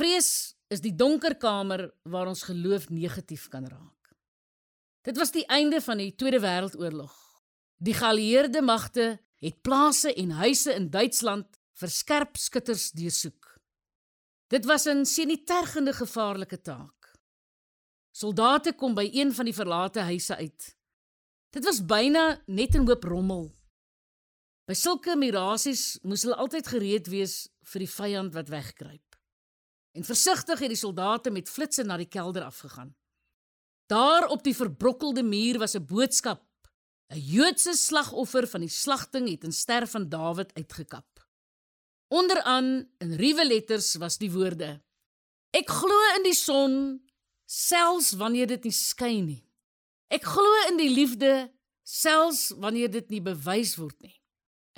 Vrees is die donker kamer waar ons geloof negatief kan raak. Dit was die einde van die Tweede Wêreldoorlog. Die geallieerde magte het plase en huise in Duitsland vir skerp skutters deursoek. Dit was 'n sinitergende gevaarlike taak. Soldate kom by een van die verlate huise uit. Dit was byna net 'n hoop rommel. By sulke mirasies moes hulle altyd gereed wees vir die vyand wat wegkruip. En versigtig het die soldate met flitsse na die kelder afgegaan. Daar op die verbrokkelde muur was 'n boodskap. 'n Joodse slagoffer van die slagting het in ster van Dawid uitgekap. Onderaan in ruwe letters was die woorde: Ek glo in die son selfs wanneer dit nie skyn nie. Ek glo in die liefde selfs wanneer dit nie bewys word nie.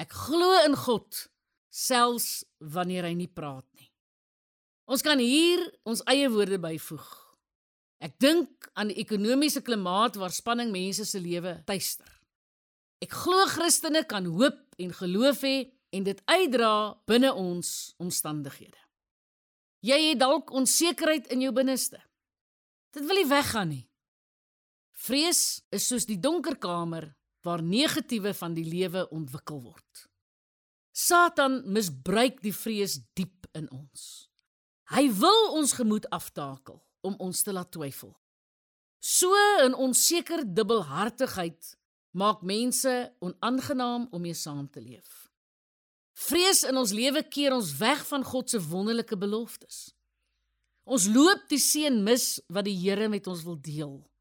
Ek glo in God selfs wanneer hy nie praat nie. Ons kan hier ons eie woorde byvoeg. Ek dink aan die ekonomiese klimaat waar spanning mense se lewe tuister. Ek glo Christene kan hoop en geloof hê en dit uitdra binne ons omstandighede. Jy het dalk onsekerheid in jou binneste. Dit wil nie weggaan nie. Vrees is soos die donker kamer waar negatiewe van die lewe ontwikkel word. Satan misbruik die vrees diep in ons. Hy wil ons gemoed aftakel om ons te laat twyfel. So 'n onseker dubbelhartigheid maak mense onaangenaam om mee saam te leef. Vrees in ons lewe keer ons weg van God se wonderlike beloftes. Ons loop die seën mis wat die Here met ons wil deel.